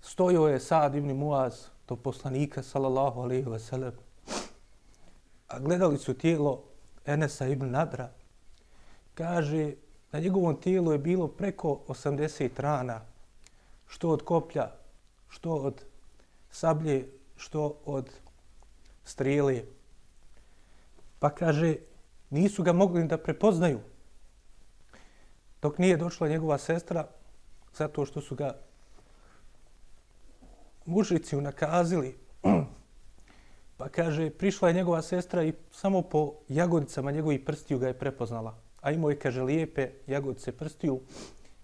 stojio je Sad ibn Muaz do poslanika sallallahu alaihi ve sellem, a gledali su tijelo Enesa ibn Nadra, kaže Na njegovom tijelu je bilo preko 80 rana, što od koplja, što od sablje, što od strijele. Pa kaže, nisu ga mogli da prepoznaju dok nije došla njegova sestra, zato što su ga mužici unakazili. Pa kaže, prišla je njegova sestra i samo po jagodicama njegovih prstiju ga je prepoznala a imao je, kaže, lijepe jagodice prstiju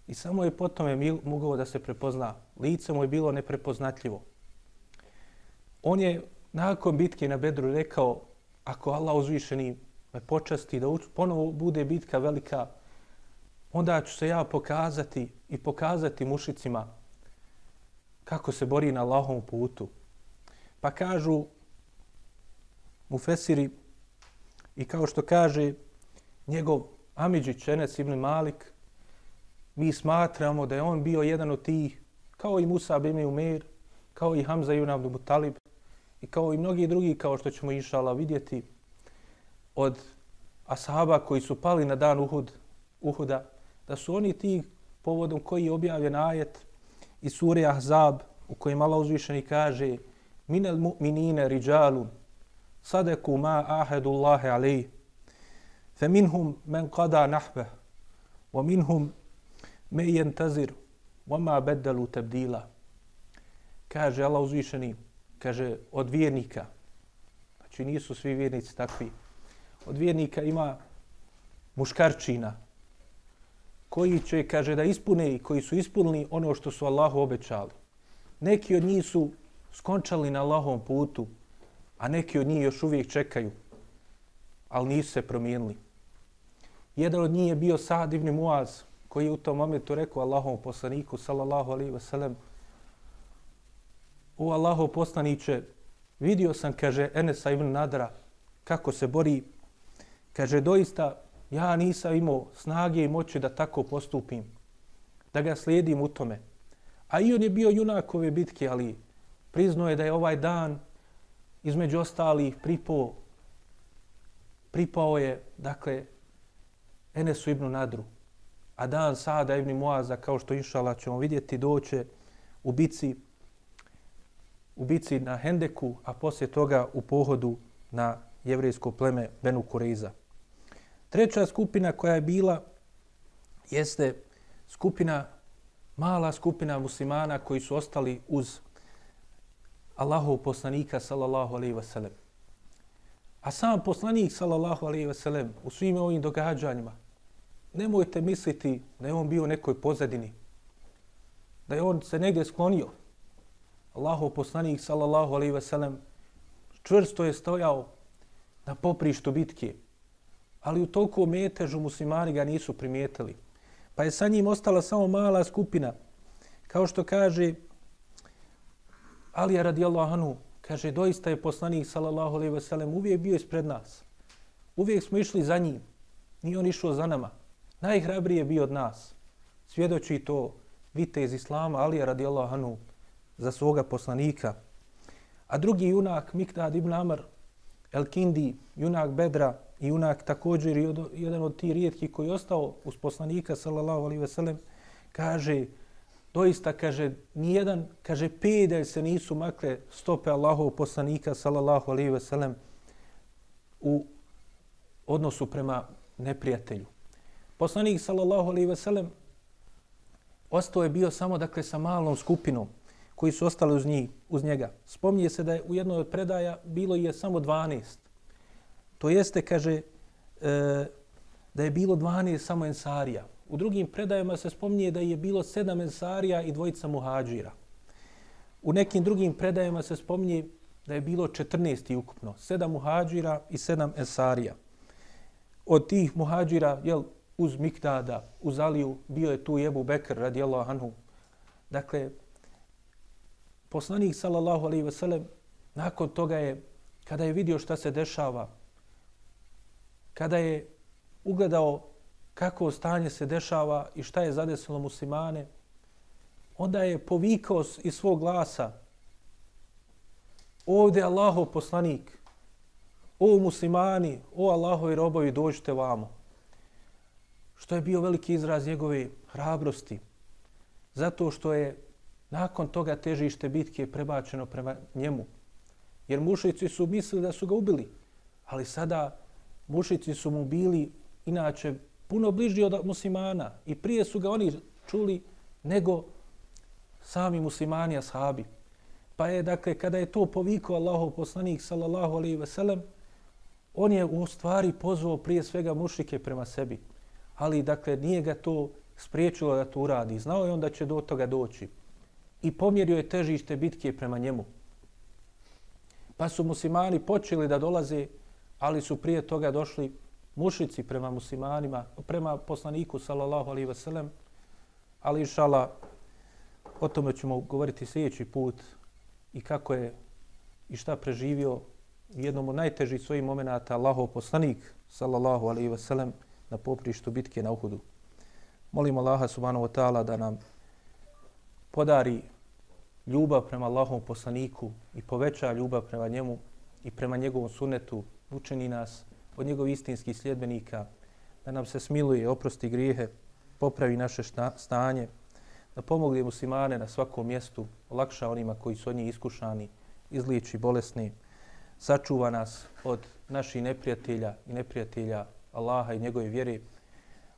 i samo je potom je mogao da se prepozna. Lice mu je bilo neprepoznatljivo. On je nakon bitke na Bedru rekao, ako Allah uzvišeni me počasti da ponovo bude bitka velika, onda ću se ja pokazati i pokazati mušicima kako se bori na Allahom putu. Pa kažu mu Fesiri i kao što kaže njegov Amidžić Enes ibn Malik, mi smatramo da je on bio jedan od tih, kao i Musa ibn Umer, kao i Hamza ibn Abdul Mutalib i kao i mnogi drugi, kao što ćemo inšala vidjeti, od ashaba koji su pali na dan Uhud, Uhuda, da su oni ti povodom koji je objavljen ajet iz sure Ahzab u kojem Allah uzvišeni kaže minel mu'minine riđalun sadeku ma ahedu alejih فمنهم من قضى men qada من ينتظر وما بدلوا تبديلا wa tabdila kaže Allah uzvišeni kaže od vjernika znači nisu svi vjernici takvi od vjernika ima muškarčina koji će, kaže, da ispune i koji su ispunili ono što su Allahu obećali. Neki od njih su skončali na Allahovom putu, a neki od njih još uvijek čekaju, ali nisu se promijenili. Jedan od njih je bio Sad ibn Muaz, koji je u tom momentu rekao Allahom poslaniku, sallallahu alaihi ve sellem, o Allahov poslaniće, vidio sam, kaže Enesa ibn Nadra, kako se bori Kaže, doista, ja nisam imao snage i moći da tako postupim, da ga slijedim u tome. A i on je bio junak ove bitke, ali priznao je da je ovaj dan između ostalih pripao, pripao je, dakle, Enesu ibn Nadru. A dan Sada ibn Muaza, kao što inšala ćemo vidjeti, doće u bici, u bici na Hendeku, a poslije toga u pohodu na jevrijsko pleme Benu Kureiza. Treća skupina koja je bila jeste skupina, mala skupina muslimana koji su ostali uz Allahov poslanika sallallahu alaihi wasallam. A sam poslanik sallallahu alaihi wasallam u svim ovim događanjima nemojte misliti da je on bio u nekoj pozadini, da je on se negdje sklonio. Allahov poslanik sallallahu alaihi ve sellem, čvrsto je stojao na poprištu bitke ali u toliko metežu muslimani ga nisu primijetili. Pa je sa njim ostala samo mala skupina. Kao što kaže Alija radijallahu anhu, kaže, doista je poslanik, sallallahu alaihi ve sellem, uvijek bio ispred nas. Uvijek smo išli za njim. Nije on išao za nama. Najhrabriji je bio od nas. Svjedoči to vite iz Islama, Alija radijallahu anhu, za svoga poslanika. A drugi junak, Miktad ibn Amr, El Kindi, junak Bedra, i junak također i jedan od tih rijetki koji je ostao uz poslanika sallallahu alaihi ve sellem kaže doista kaže ni jedan kaže pedelj se nisu makle stope Allahov poslanika sallallahu alaihi ve sellem u odnosu prema neprijatelju. Poslanik sallallahu alaihi ve sellem ostao je bio samo dakle sa malom skupinom koji su ostali uz, njih, uz njega. Spomnije se da je u jednoj od predaja bilo je samo 12 To jeste, kaže, e, da je bilo 12 samo ensarija. U drugim predajama se spominje da je bilo 7 ensarija i dvojica muhađira. U nekim drugim predajama se spominje da je bilo 14 ukupno. 7 muhađira i 7 ensarija. Od tih muhađira, jel, uz Mikdada, uz Aliju, bio je tu Jebu Bekr, radijallahu anhu. Dakle, poslanik, sallallahu alaihi ve sellem, nakon toga je, kada je vidio šta se dešava, kada je ugledao kako stanje se dešava i šta je zadesilo muslimane, onda je povikao iz svog glasa ovdje Allahov poslanik, o muslimani, o Allahovi robovi, dođite vamo. Što je bio veliki izraz njegove hrabrosti. Zato što je nakon toga težište bitke prebačeno prema njemu. Jer mušici su mislili da su ga ubili. Ali sada mušici su mu bili inače puno bliži od muslimana i prije su ga oni čuli nego sami muslimani ashabi. Pa je, dakle, kada je to povikao Allahov poslanik, sallallahu alaihi ve sellem, on je u stvari pozvao prije svega mušike prema sebi. Ali, dakle, nije ga to spriječilo da to uradi. Znao je on da će do toga doći. I pomjerio je težište bitke prema njemu. Pa su muslimani počeli da dolaze, ali su prije toga došli mušici prema muslimanima, prema poslaniku, sallallahu alaihi wasallam. Ali, inšala, o tome ćemo govoriti sljedeći put i kako je i šta preživio jednom od najtežih svojih momenata Allahov poslanik, sallallahu alaihi wasallam, na poprištu bitke na Uhudu. Molimo Allaha subhanahu wa ta'ala da nam podari ljubav prema Allahom poslaniku i poveća ljubav prema njemu i prema njegovom sunetu, učeni nas od njegovih istinskih sljedbenika, da nam se smiluje, oprosti grijehe, popravi naše stanje, da pomogne muslimane na svakom mjestu, olakša onima koji su od njih iskušani, izliječi bolesni, sačuva nas od naših neprijatelja i neprijatelja Allaha i njegove vjere.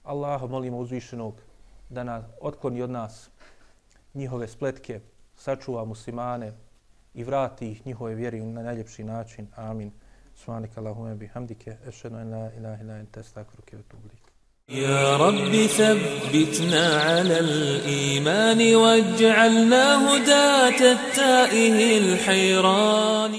Allaha molimo uzvišenog da nas otkloni od nas njihove spletke, sačuva muslimane i vrati ih njihove vjeri na najljepši način. Amin. سبحانك اللهم بحمدك أشهد أن لا إله إلا أنت أستغفرك وأتوب إليك يا رب ثبتنا على الإيمان واجعلنا هداة التائه الحيران